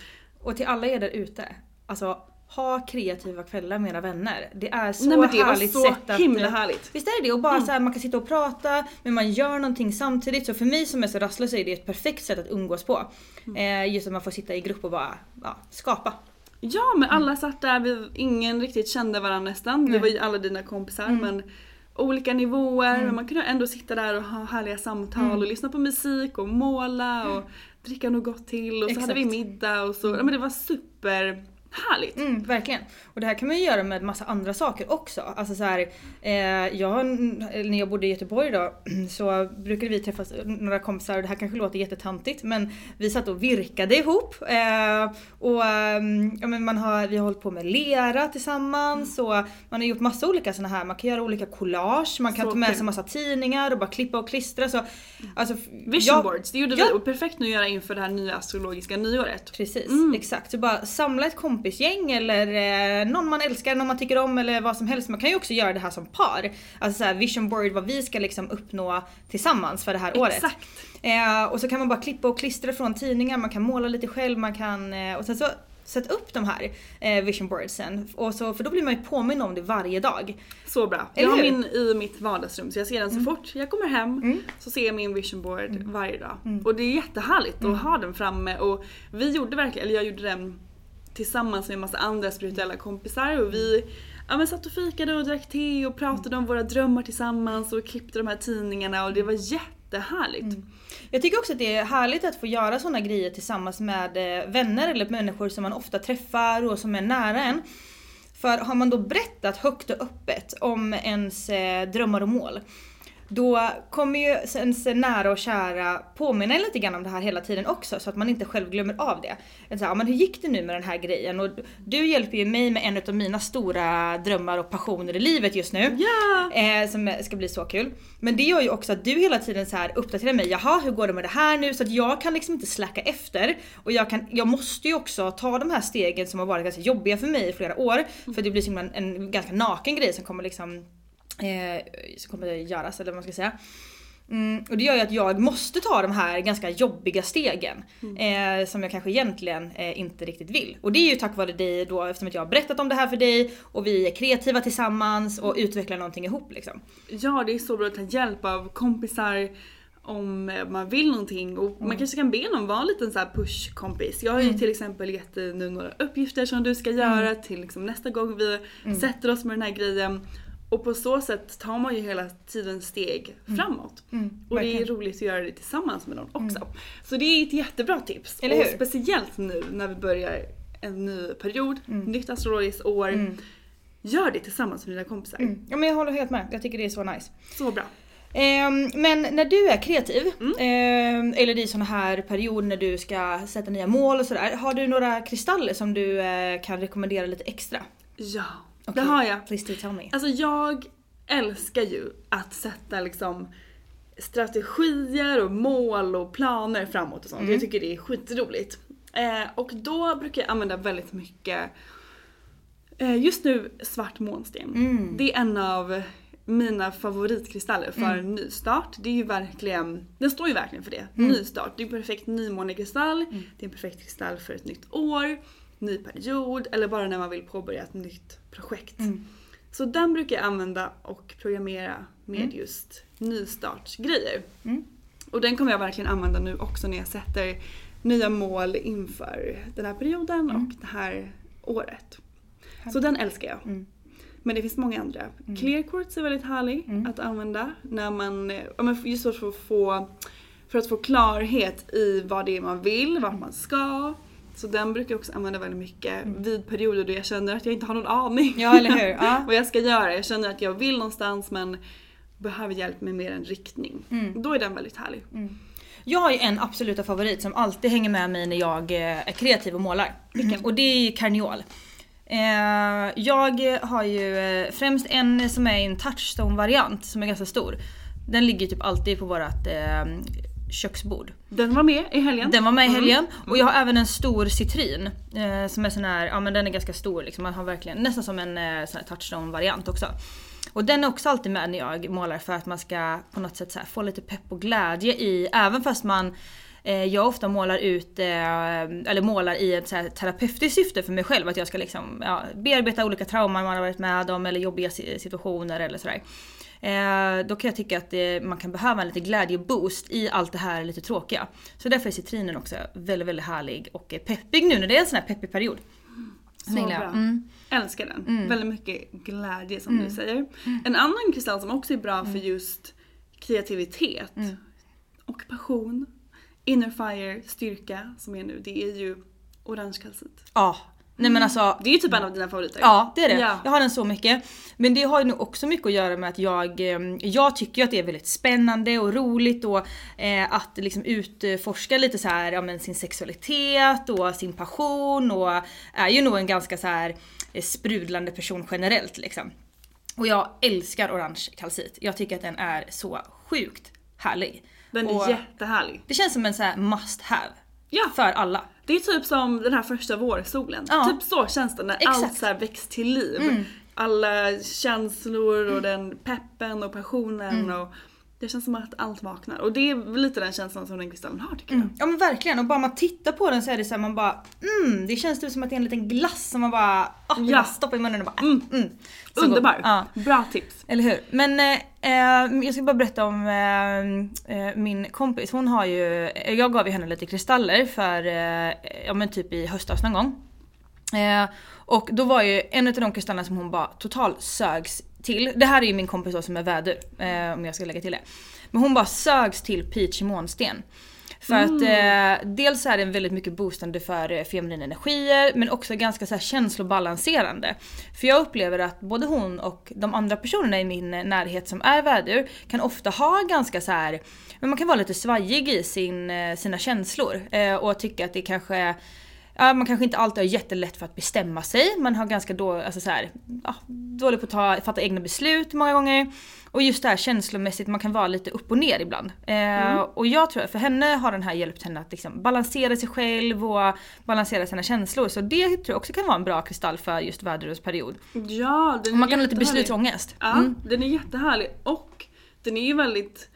[SPEAKER 2] Och till alla er där ute, alltså ha kreativa kvällar med era vänner. Det är så
[SPEAKER 1] Nej, men det var
[SPEAKER 2] härligt
[SPEAKER 1] så
[SPEAKER 2] sätt att...
[SPEAKER 1] himla härligt.
[SPEAKER 2] Visst är det det? Och bara så här, man kan sitta och prata men man gör någonting samtidigt. Så för mig som är så rastlös är det ett perfekt sätt att umgås på. Eh, just att man får sitta i grupp och bara ja, skapa.
[SPEAKER 1] Ja men alla satt där, vi, ingen riktigt kände varandra nästan. Det var ju alla dina kompisar men olika nivåer men man kunde ändå sitta där och ha härliga samtal och lyssna på musik och måla och dricka något gott till och så hade vi
[SPEAKER 2] Exakt.
[SPEAKER 1] middag och så. Ja, men det var superhärligt.
[SPEAKER 2] Mm, verkligen. Och det här kan man ju göra med massa andra saker också. Alltså så här, eh, jag, när jag bodde i Göteborg då så brukade vi träffas några kompisar och det här kanske låter jättetantigt men vi satt och virkade ihop. Eh, och ehm, ja, men man har, vi har hållit på med lera tillsammans och man har gjort massa olika såna här, man kan göra olika collage, man kan
[SPEAKER 1] Så
[SPEAKER 2] ta med sig massa tidningar och bara klippa och klistra. Så, alltså,
[SPEAKER 1] Vision
[SPEAKER 2] jag-
[SPEAKER 1] boards, det gjorde
[SPEAKER 2] Ja.
[SPEAKER 1] vi och perfekt nu att göra inför det här nya astrologiska nyåret.
[SPEAKER 2] Precis,
[SPEAKER 1] Mm.
[SPEAKER 2] exakt. Så bara samla ett kompisgäng eller eh, någon man älskar, någon man tycker om eller vad som helst. Man kan ju också göra det här som par. Alltså så vision board, vad vi ska liksom uppnå tillsammans för det här året.
[SPEAKER 1] Exakt.
[SPEAKER 2] Eh, och så kan man bara klippa och klistra från tidningar, man kan måla lite själv, man kan... Eh, och sen så Sätt upp de här eh, vision boardsen. Och så, för då blir man ju påminn om det varje dag.
[SPEAKER 1] Så bra.
[SPEAKER 2] Eller
[SPEAKER 1] jag har
[SPEAKER 2] hur? Mm.
[SPEAKER 1] min i mitt vardagsrum så jag ser den så fort jag kommer hem så ser jag min vision board varje dag.
[SPEAKER 2] Mm.
[SPEAKER 1] Och det är jättehärligt att ha den framme och vi gjorde verkligen, eller jag gjorde den tillsammans med en massa andra spirituella kompisar och vi ja, men satt och fikade och drack te och pratade om våra drömmar tillsammans och klippte de här tidningarna och det var jättehärligt.
[SPEAKER 2] Jag tycker också att det är härligt att få göra sådana grejer tillsammans med eh, vänner eller människor som man ofta träffar och som är nära en. För har man då berättat högt och öppet om ens eh, drömmar och mål då kommer ju ens nära och kära påminna en lite grann om det här hela tiden också så att man inte själv glömmer av det. Så här, "Ja, men hur gick det nu med den här grejen? Och du hjälper ju mig med en av mina stora drömmar och passioner i livet just nu.
[SPEAKER 1] Ja!
[SPEAKER 2] Eh, som ska bli så kul. Men det gör ju också att du hela tiden så här uppdaterar mig. Jaha, hur går det med det här nu? Så att jag kan liksom inte släcka efter. Och jag, kan, jag måste ju också ta de här stegen som har varit ganska jobbiga för mig i flera år. För det blir som en, en ganska naken grej som kommer liksom som kommer göras eller vad man ska säga. Mm, och det gör ju att jag måste ta de här ganska jobbiga stegen. Eh, som jag kanske egentligen eh, inte riktigt vill. Och det är ju tack vare dig då eftersom att jag har berättat om det här för dig och vi är kreativa tillsammans och utvecklar någonting ihop liksom.
[SPEAKER 1] Ja, det är så bra att ta hjälp av kompisar om eh, man vill någonting och man kanske kan be någon vara en liten så push-kompis. Jag har ju till exempel gett dig nu några uppgifter som du ska göra till liksom nästa gång vi sätter oss med den här grejen. Och på så sätt tar man ju hela tiden steg framåt. och det är roligt att göra det tillsammans med någon också. Så det är ett jättebra tips.
[SPEAKER 2] Eller
[SPEAKER 1] och
[SPEAKER 2] hur?
[SPEAKER 1] speciellt nu när vi börjar en ny period, nytt astrologiskt år. Gör det tillsammans med dina kompisar.
[SPEAKER 2] Ja men jag håller helt med. Jag tycker det är så nice.
[SPEAKER 1] Så bra.
[SPEAKER 2] Ehm, men när du är kreativ, ehm, eller i såna här perioder när du ska sätta nya mål och sådär. Har du några kristaller som du eh, kan rekommendera lite extra?
[SPEAKER 1] Ja, det
[SPEAKER 2] Okej.
[SPEAKER 1] har jag.
[SPEAKER 2] Please do tell me.
[SPEAKER 1] Alltså jag älskar ju att sätta liksom strategier och mål och planer framåt och sånt. Jag tycker det är skitroligt. Eh, och då brukar jag använda väldigt mycket eh, Just nu svart månsten. Det är en av mina favoritkristaller för nystart. Det är ju verkligen, den står ju verkligen för det. Nystart. Det är en perfekt nymånekristall. Det är en perfekt kristall för ett nytt år, ny period eller bara när man vill påbörja ett nytt projekt. Så den brukar jag använda och programmera med just nystartsgrejer. Och den kommer jag verkligen använda nu också när jag sätter nya mål inför den här perioden och det här året. Så den älskar jag. Men det finns många andra. Clear quartz är väldigt härlig att använda när man, just för att få för att få klarhet i vad det är man vill, vart man ska. Så den brukar jag också använda väldigt mycket vid perioder då jag känner att jag inte har någon aning
[SPEAKER 2] Ja, eller hur? Ja.
[SPEAKER 1] vad jag ska göra. Jag känner att jag vill någonstans men behöver hjälp med mer en riktning. Då är den väldigt härlig.
[SPEAKER 2] Jag har ju en absoluta favorit som alltid hänger med mig när jag eh, är kreativ och målar. Och det är karneol. Eh, jag har ju eh, främst en som är en touchstone-variant som är ganska stor. Den ligger typ alltid på vårat köksbord.
[SPEAKER 1] Den var med i helgen.
[SPEAKER 2] Den var med i helgen. Och jag har även en stor citrin. Eh, som är sån här, ja men den är ganska stor liksom. Man har verkligen, nästan som en eh, sån här touchstone-variant också. Och den är också alltid med när jag målar för att man ska på något sätt få lite pepp och glädje i, även fast man eh, jag ofta målar ut, eh, eller målar i ett så här terapeutiskt syfte för mig själv. Att jag ska liksom, ja, bearbeta olika trauman man har varit med om eller jobbiga si- situationer eller sådär. Eh, då kan jag tycka att det, man kan behöva en lite glädjeboost i allt det här lite tråkiga. Så därför är citrinen också väldigt, väldigt härlig och peppig nu när det är en sån här peppig period.
[SPEAKER 1] Så bra.
[SPEAKER 2] Mm.
[SPEAKER 1] Älskar den.
[SPEAKER 2] Mm.
[SPEAKER 1] Väldigt mycket glädje som
[SPEAKER 2] Mm.
[SPEAKER 1] du säger. En annan kristall som också är bra för just kreativitet
[SPEAKER 2] Mm.
[SPEAKER 1] och passion, inner fire, styrka som är nu, det är ju orange kalcit.
[SPEAKER 2] Ja. Nej men alltså.
[SPEAKER 1] Det är ju typ en av dina favoriter.
[SPEAKER 2] Ja det är det.
[SPEAKER 1] Ja.
[SPEAKER 2] Jag har den så mycket. Men det har ju nog också mycket att göra med att jag, eh, jag tycker att det är väldigt spännande och roligt och eh, att liksom utforska lite så här, ja, men sin sexualitet och sin passion och är ju nog en ganska så här eh, sprudlande person generellt liksom. Och jag älskar orange kalcit. Jag tycker att den är så sjukt härlig.
[SPEAKER 1] Den är
[SPEAKER 2] och
[SPEAKER 1] jättehärlig.
[SPEAKER 2] Det känns som en så must have.
[SPEAKER 1] Ja.
[SPEAKER 2] För alla.
[SPEAKER 1] Det är typ som den här första vårsolen.
[SPEAKER 2] Ja.
[SPEAKER 1] Typ så känns det när
[SPEAKER 2] Exakt.
[SPEAKER 1] allt så väcks till liv.
[SPEAKER 2] Mm.
[SPEAKER 1] Alla känslor och den peppen och passionen
[SPEAKER 2] Mm.
[SPEAKER 1] och det känns som att allt vaknar. Och det är lite den känslan som den kristallen har tycker
[SPEAKER 2] Mm. Ja men verkligen och bara man tittar på den så är det så här, man bara mm, det känns typ som att det är en liten glass som man bara, ah,
[SPEAKER 1] Ja.
[SPEAKER 2] bara stoppa i munnen och bara mm. Mm.
[SPEAKER 1] jag. Underbar.
[SPEAKER 2] Ja.
[SPEAKER 1] Bra tips.
[SPEAKER 2] Eller hur? Men eh, eh, jag ska bara berätta om eh, eh, min kompis. Hon har ju, jag gav ju henne lite kristaller för, eh, ja men typ i höstas någon gång. Eh, och då var ju en av de kristallerna som hon bara total sögs till. Det här är ju min kompis då som är vädur, eh, om jag ska lägga till det. Men hon bara sögs till peach månsten. För att eh, dels är den väldigt mycket boostande för eh, feminina energier men också ganska så här känslobalanserande. För jag upplever att både hon och de andra personerna i min närhet som är vädur kan ofta ha ganska så här men man kan vara lite svajig i sin, eh, sina känslor eh, och tycka att det kanske Ja, man kanske inte alltid har jättelätt för att bestämma sig. Man har ganska då, alltså så här, ja, dålig på att ta, fatta egna beslut många gånger. Och just det här känslomässigt, man kan vara lite upp och ner ibland. Eh, Och jag tror att för henne har den här hjälpt henne att liksom balansera sig själv och balansera sina känslor. Så det tror jag också kan vara en bra kristall för just väderreperiod.
[SPEAKER 1] Ja, den
[SPEAKER 2] Och man
[SPEAKER 1] är
[SPEAKER 2] kan ha lite beslutsångest.
[SPEAKER 1] Ja,
[SPEAKER 2] Mm.
[SPEAKER 1] den är jättehärlig och den är ju väldigt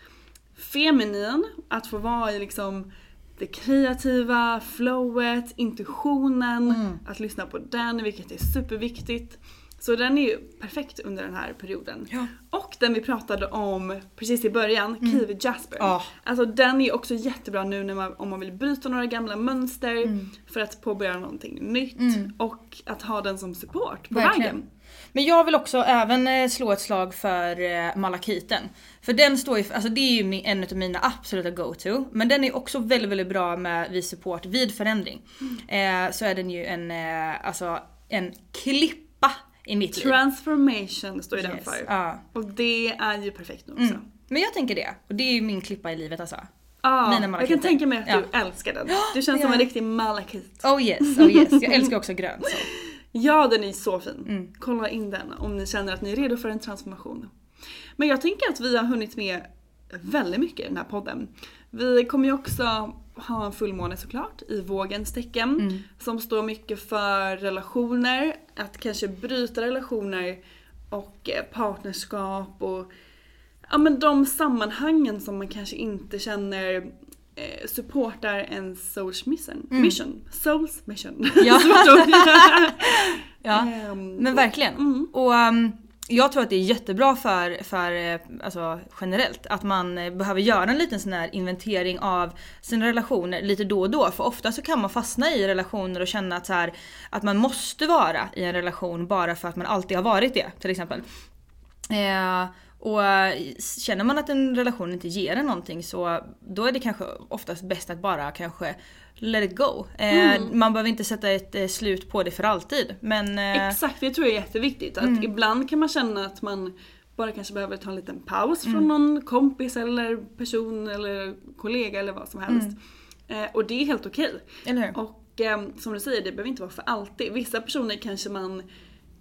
[SPEAKER 1] feminin att få vara i liksom det kreativa, flowet, intuitionen,
[SPEAKER 2] Mm.
[SPEAKER 1] att lyssna på den vilket är superviktigt. Så den är ju perfekt under den här perioden.
[SPEAKER 2] Ja.
[SPEAKER 1] Och den vi pratade om precis i början, Kiwi Jasper.
[SPEAKER 2] Ja.
[SPEAKER 1] Alltså den är också jättebra nu när man, om man vill bryta några gamla mönster för att påbörja någonting nytt
[SPEAKER 2] Mm.
[SPEAKER 1] och att ha den som support på
[SPEAKER 2] Verkligen.
[SPEAKER 1] vägen.
[SPEAKER 2] Men jag vill också även eh, slå ett slag för eh, malakiten. För den står ju, alltså det är ju en av mina absoluta go-to. Men den är också väldigt, väldigt bra med vid support vid förändring. Eh, så är den ju en, eh, alltså en klippa i mitt liv.
[SPEAKER 1] Transformation står ju den
[SPEAKER 2] Yes,
[SPEAKER 1] för.
[SPEAKER 2] ja.
[SPEAKER 1] Och det är ju perfekt nu också.
[SPEAKER 2] Mm. Men jag tänker det. Och det är ju min klippa i livet alltså.
[SPEAKER 1] Ja,
[SPEAKER 2] Mina
[SPEAKER 1] jag
[SPEAKER 2] malakiter.
[SPEAKER 1] kan tänka mig att du
[SPEAKER 2] Ja.
[SPEAKER 1] älskar den. Du känns
[SPEAKER 2] gör
[SPEAKER 1] som en
[SPEAKER 2] jag.
[SPEAKER 1] riktig malakit.
[SPEAKER 2] Oh yes, oh yes. Jag älskar också grön. Så.
[SPEAKER 1] Ja, den är så fin.
[SPEAKER 2] Mm.
[SPEAKER 1] Kolla in den om ni känner att ni är redo för en transformation. Men jag tänker att vi har hunnit med väldigt mycket i den här podden. Vi kommer ju också ha en fullmåne såklart i vågens tecken
[SPEAKER 2] Mm.
[SPEAKER 1] som står mycket för relationer, att kanske bryta relationer och eh, partnerskap och ja, men de sammanhangen som man kanske inte känner eh, supportar en souls mission. mission. Souls mission.
[SPEAKER 2] Mm. Ja. Ja,
[SPEAKER 1] Ehm,
[SPEAKER 2] men verkligen.
[SPEAKER 1] Mm.
[SPEAKER 2] Och um, jag tror att det är jättebra för, för eh, alltså, generellt att man eh, behöver göra en liten sån här inventering av sina relationer lite då och då. För ofta så kan man fastna i relationer och känna att, så här, att man måste vara i en relation bara för att man alltid har varit det till exempel. Eh, och eh, känner man att en relation inte ger en någonting så då är det kanske oftast bäst att bara kanske let it go. Eh,
[SPEAKER 1] Mm.
[SPEAKER 2] Man behöver inte sätta ett eh, slut på det för alltid. Men eh,
[SPEAKER 1] Exakt, det tror jag är jätteviktigt. Att
[SPEAKER 2] Mm.
[SPEAKER 1] ibland kan man känna att man bara kanske behöver ta en liten paus
[SPEAKER 2] Mm.
[SPEAKER 1] från någon kompis eller person eller kollega eller vad som helst.
[SPEAKER 2] Mm.
[SPEAKER 1] Och det är helt okej.
[SPEAKER 2] Hur?
[SPEAKER 1] Och som du säger, det behöver inte vara för alltid. Vissa personer kanske man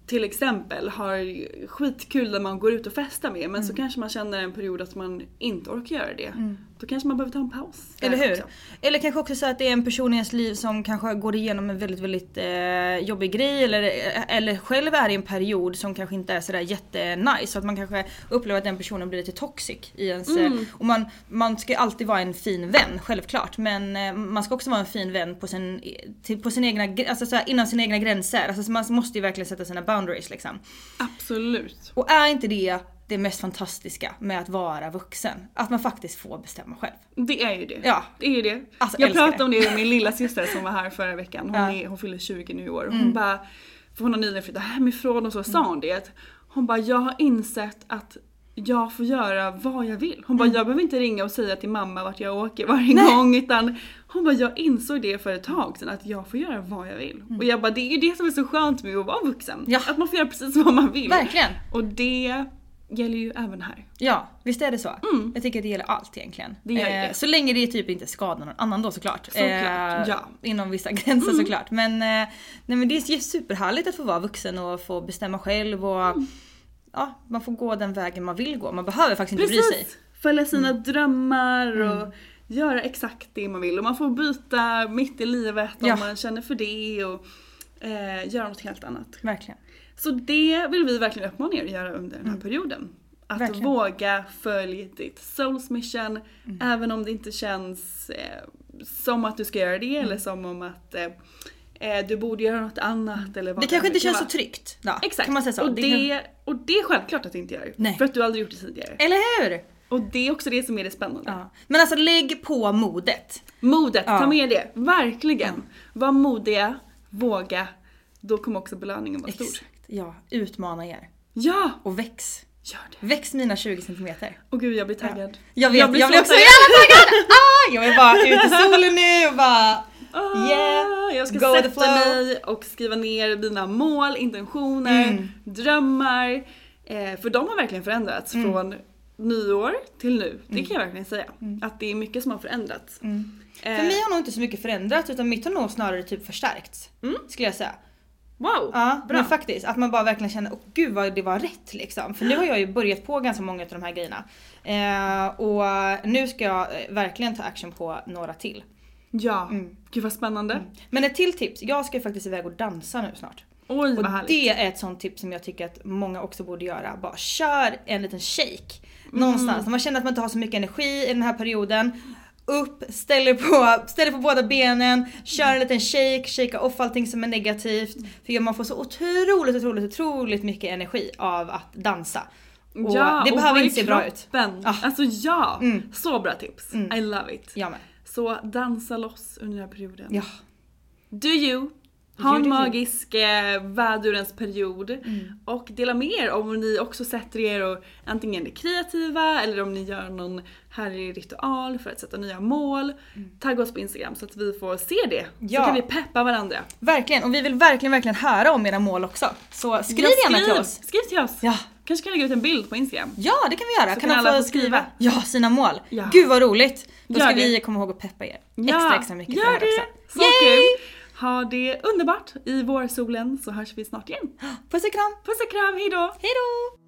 [SPEAKER 1] till exempel har skitkul när man går ut och festar med men så kanske man känner en period att man inte orkar göra det. Då kanske man behöver ta en paus.
[SPEAKER 2] Eller hur?
[SPEAKER 1] också.
[SPEAKER 2] Eller kanske också så att det är en person i ens liv som kanske går igenom en väldigt, väldigt eh, jobbig grej eller, eller själv är i en period som kanske inte är sådär jättenice. Så att man kanske upplever att den personen blir lite toxic i ens... eh, Och man, man ska alltid vara en fin vän, självklart. Men eh, man ska också vara en fin vän på sin, till, på sin egna, alltså såhär, inom sina egna gränser. Alltså så man måste ju verkligen sätta sina boundaries liksom.
[SPEAKER 1] Absolut.
[SPEAKER 2] Och är inte det det mest fantastiska med att vara vuxen? Att man faktiskt får bestämma själv.
[SPEAKER 1] Det är ju det.
[SPEAKER 2] Ja.
[SPEAKER 1] Det är ju det.
[SPEAKER 2] Alltså,
[SPEAKER 1] jag pratade
[SPEAKER 2] det.
[SPEAKER 1] om det med min lilla syster som var här förra veckan. Hon,
[SPEAKER 2] Ja. Mm.
[SPEAKER 1] är, hon fyller 20 nu i år. Hon bara, för hon har nyligen flyttat hemifrån och så sa hon det. Hon bara, jag har insett att jag får göra vad jag vill. Hon bara,
[SPEAKER 2] Mm.
[SPEAKER 1] jag behöver inte ringa och säga till mamma vart jag åker varje gång utan hon bara, jag insåg det för ett tag sedan att jag får göra vad jag vill. Och jag bara, det är ju det som är så skönt med att vara vuxen.
[SPEAKER 2] Mm. Ja.
[SPEAKER 1] Att man får göra precis vad man vill.
[SPEAKER 2] Verkligen.
[SPEAKER 1] Och det gäller ju även här.
[SPEAKER 2] Ja, visst är det så? Jag tycker att det gäller allt egentligen.
[SPEAKER 1] Mm. Det gör det.
[SPEAKER 2] Eh, så länge det typ inte skadar någon annan då såklart.
[SPEAKER 1] Såklart, ja. Mm.
[SPEAKER 2] Inom vissa gränser såklart. Men, eh, nej, men det är superhärligt att få vara vuxen och få bestämma själv och
[SPEAKER 1] Mm.
[SPEAKER 2] ja, man får gå den vägen man vill gå. Man behöver faktiskt inte bry sig.
[SPEAKER 1] Precis! Följa sina
[SPEAKER 2] Mm.
[SPEAKER 1] drömmar och göra exakt det man vill. Och man får byta mitt i livet om
[SPEAKER 2] Ja.
[SPEAKER 1] man känner för det och eh, göra något helt annat.
[SPEAKER 2] Verkligen.
[SPEAKER 1] Så det vill vi verkligen uppmana er att göra under den här perioden. Att
[SPEAKER 2] Mm. Verkligen.
[SPEAKER 1] våga följa ditt souls mission
[SPEAKER 2] Mm.
[SPEAKER 1] även om det inte känns eh, som att du ska göra det
[SPEAKER 2] Mm.
[SPEAKER 1] eller som om att eh, eh, du borde göra något annat eller vad
[SPEAKER 2] Det kanske inte känns så tryggt. Då,
[SPEAKER 1] Exakt.
[SPEAKER 2] Kan man säga så?
[SPEAKER 1] Och,
[SPEAKER 2] Det
[SPEAKER 1] det,
[SPEAKER 2] kan-
[SPEAKER 1] och det är självklart att det inte gör.
[SPEAKER 2] Nej.
[SPEAKER 1] För att du aldrig gjort det tidigare.
[SPEAKER 2] Eller hur?
[SPEAKER 1] Och det är också det som är det spännande.
[SPEAKER 2] Ja. Men alltså lägg på modet.
[SPEAKER 1] Modet,
[SPEAKER 2] Ja.
[SPEAKER 1] ta med det. Verkligen. Var modiga, våga. Då kommer också belöningen vara stor.
[SPEAKER 2] Ja, utmana er.
[SPEAKER 1] Ja!
[SPEAKER 2] Och väx.
[SPEAKER 1] Gör det.
[SPEAKER 2] Väx mina 20 centimeter.
[SPEAKER 1] Och gud jag blir taggad.
[SPEAKER 2] Jag vet, jag blir,
[SPEAKER 1] så
[SPEAKER 2] också
[SPEAKER 1] taggad.
[SPEAKER 2] jävla taggad! Ah, jag vill bara ut i solen nu och bara
[SPEAKER 1] Ah,
[SPEAKER 2] Yeah,
[SPEAKER 1] jag ska
[SPEAKER 2] go with the
[SPEAKER 1] sätta
[SPEAKER 2] flow.
[SPEAKER 1] mig och skriva ner mina mål, intentioner,
[SPEAKER 2] Mm.
[SPEAKER 1] drömmar. Eh, för de har verkligen förändrats
[SPEAKER 2] Mm.
[SPEAKER 1] från nyår till nu. Det kan jag verkligen säga. Att det är mycket som har förändrats. Eh,
[SPEAKER 2] För mig har nog inte så mycket förändrats utan mitt har nog snarare typ förstärkts. Skulle jag säga.
[SPEAKER 1] Wow,
[SPEAKER 2] Ja,
[SPEAKER 1] bra.
[SPEAKER 2] men faktiskt. Att man bara verkligen känner, åh gud vad det var rätt liksom. För nu har jag ju börjat på ganska många av de här grejerna. Eh, och nu ska jag eh, verkligen ta action på några till.
[SPEAKER 1] Ja,
[SPEAKER 2] Mm.
[SPEAKER 1] gud vad spännande.
[SPEAKER 2] Men ett till tips, jag ska ju faktiskt iväg och dansa nu snart.
[SPEAKER 1] Oj vad
[SPEAKER 2] Och
[SPEAKER 1] härligt.
[SPEAKER 2] det är ett sånt tips som jag tycker att många också borde göra. Bara kör en liten shake. Någonstans.
[SPEAKER 1] Mm.
[SPEAKER 2] Man känner att man inte har så mycket energi i den här perioden. Upp, ställ er på, ställ er på båda benen, kör en liten shake, shakea off allting som är negativt. För man får så otroligt, otroligt, otroligt mycket energi av att dansa. Och
[SPEAKER 1] ja,
[SPEAKER 2] det
[SPEAKER 1] och
[SPEAKER 2] behöver
[SPEAKER 1] i
[SPEAKER 2] inte se bra ut. Ah.
[SPEAKER 1] Alltså ja!
[SPEAKER 2] Mm.
[SPEAKER 1] Så bra tips. I love it.
[SPEAKER 2] Jag med.
[SPEAKER 1] Så dansa loss under den här perioden.
[SPEAKER 2] Ja.
[SPEAKER 1] Do you. Ha en magisk eh, vädurens period. Och dela med er om ni också sätter er och antingen är kreativa eller om ni gör någon härlig ritual för att sätta nya mål. Tagga oss på Instagram så att vi får se det.
[SPEAKER 2] Ja.
[SPEAKER 1] Så kan vi peppa varandra.
[SPEAKER 2] Verkligen, och vi vill verkligen, verkligen höra om era mål också. Så skriv
[SPEAKER 1] Ja,
[SPEAKER 2] gärna till oss.
[SPEAKER 1] Skriv till oss.
[SPEAKER 2] Ja.
[SPEAKER 1] Kanske kan lägga ut en bild på Instagram.
[SPEAKER 2] Ja, det kan vi göra.
[SPEAKER 1] Så
[SPEAKER 2] kan
[SPEAKER 1] kan alla
[SPEAKER 2] få
[SPEAKER 1] skriva.
[SPEAKER 2] Ja, sina mål.
[SPEAKER 1] Ja.
[SPEAKER 2] Gud vad roligt. Då ska vi komma ihåg att peppa er. Extra extra mycket
[SPEAKER 1] gör
[SPEAKER 2] för
[SPEAKER 1] det
[SPEAKER 2] här också.
[SPEAKER 1] Så kul! Ha det underbart i vårsolen så hörs vi snart igen.
[SPEAKER 2] Puss och kram.
[SPEAKER 1] Puss och kram, hejdå!
[SPEAKER 2] Hejdå!